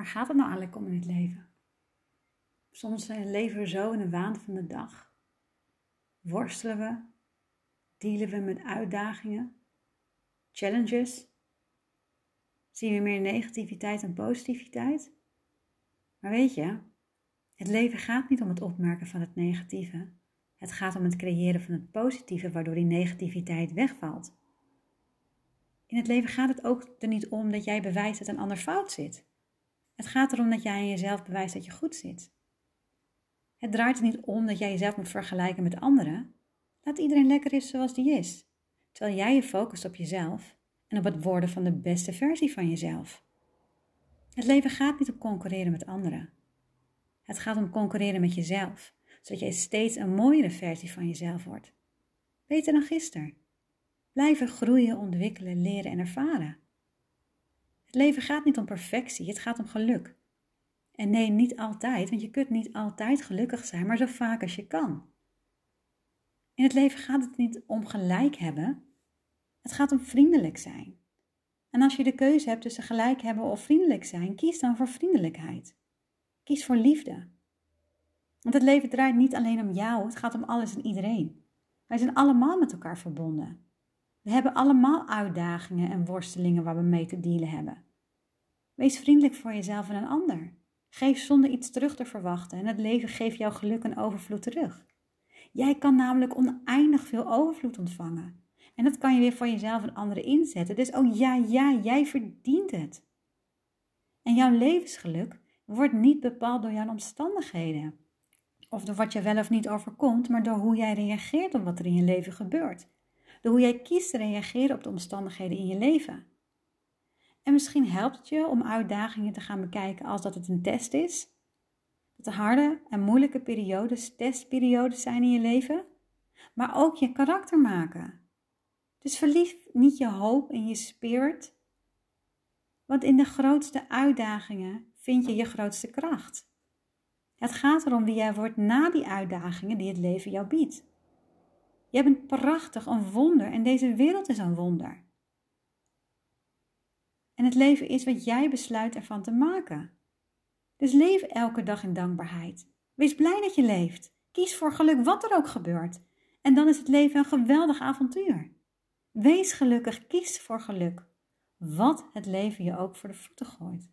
Waar gaat het nou eigenlijk om in het leven? Soms leven we zo in de waan van de dag. Worstelen we, dealen we met uitdagingen, challenges. Zien we meer negativiteit en positiviteit? Maar weet je, het leven gaat niet om het opmerken van het negatieve. Het gaat om het creëren van het positieve, waardoor die negativiteit wegvalt. In het leven gaat het ook er niet om dat jij bewijst dat een ander fout zit. Het gaat erom dat jij in jezelf bewijst dat je goed zit. Het draait er niet om dat jij jezelf moet vergelijken met anderen. Laat iedereen lekker is zoals die is. Terwijl jij je focust op jezelf en op het worden van de beste versie van jezelf. Het leven gaat niet om concurreren met anderen. Het gaat om concurreren met jezelf, zodat jij steeds een mooiere versie van jezelf wordt. Beter dan gisteren. Blijven groeien, ontwikkelen, leren en ervaren. Het leven gaat niet om perfectie, het gaat om geluk. En nee, niet altijd, want je kunt niet altijd gelukkig zijn, maar zo vaak als je kan. In het leven gaat het niet om gelijk hebben, het gaat om vriendelijk zijn. En als je de keuze hebt tussen gelijk hebben of vriendelijk zijn, kies dan voor vriendelijkheid. Kies voor liefde. Want het leven draait niet alleen om jou, het gaat om alles en iedereen. Wij zijn allemaal met elkaar verbonden. We hebben allemaal uitdagingen en worstelingen waar we mee te dealen hebben. Wees vriendelijk voor jezelf en een ander. Geef zonder iets terug te verwachten en het leven geeft jou geluk en overvloed terug. Jij kan namelijk oneindig veel overvloed ontvangen. En dat kan je weer voor jezelf en anderen inzetten. Dus oh ja, ja, jij verdient het. En jouw levensgeluk wordt niet bepaald door jouw omstandigheden. Of door wat je wel of niet overkomt, maar door hoe jij reageert op wat er in je leven gebeurt. Door hoe jij kiest te reageren op de omstandigheden in je leven. En misschien helpt het je om uitdagingen te gaan bekijken als dat het een test is. Dat de harde en moeilijke periodes testperiodes zijn in je leven. Maar ook je karakter maken. Dus verlies niet je hoop in je spirit. Want in de grootste uitdagingen vind je je grootste kracht. Het gaat erom wie jij wordt na die uitdagingen die het leven jou biedt. Jij bent prachtig, een wonder en deze wereld is een wonder. En het leven is wat jij besluit ervan te maken. Dus leef elke dag in dankbaarheid. Wees blij dat je leeft. Kies voor geluk wat er ook gebeurt. En dan is het leven een geweldig avontuur. Wees gelukkig, kies voor geluk. Wat het leven je ook voor de voeten gooit.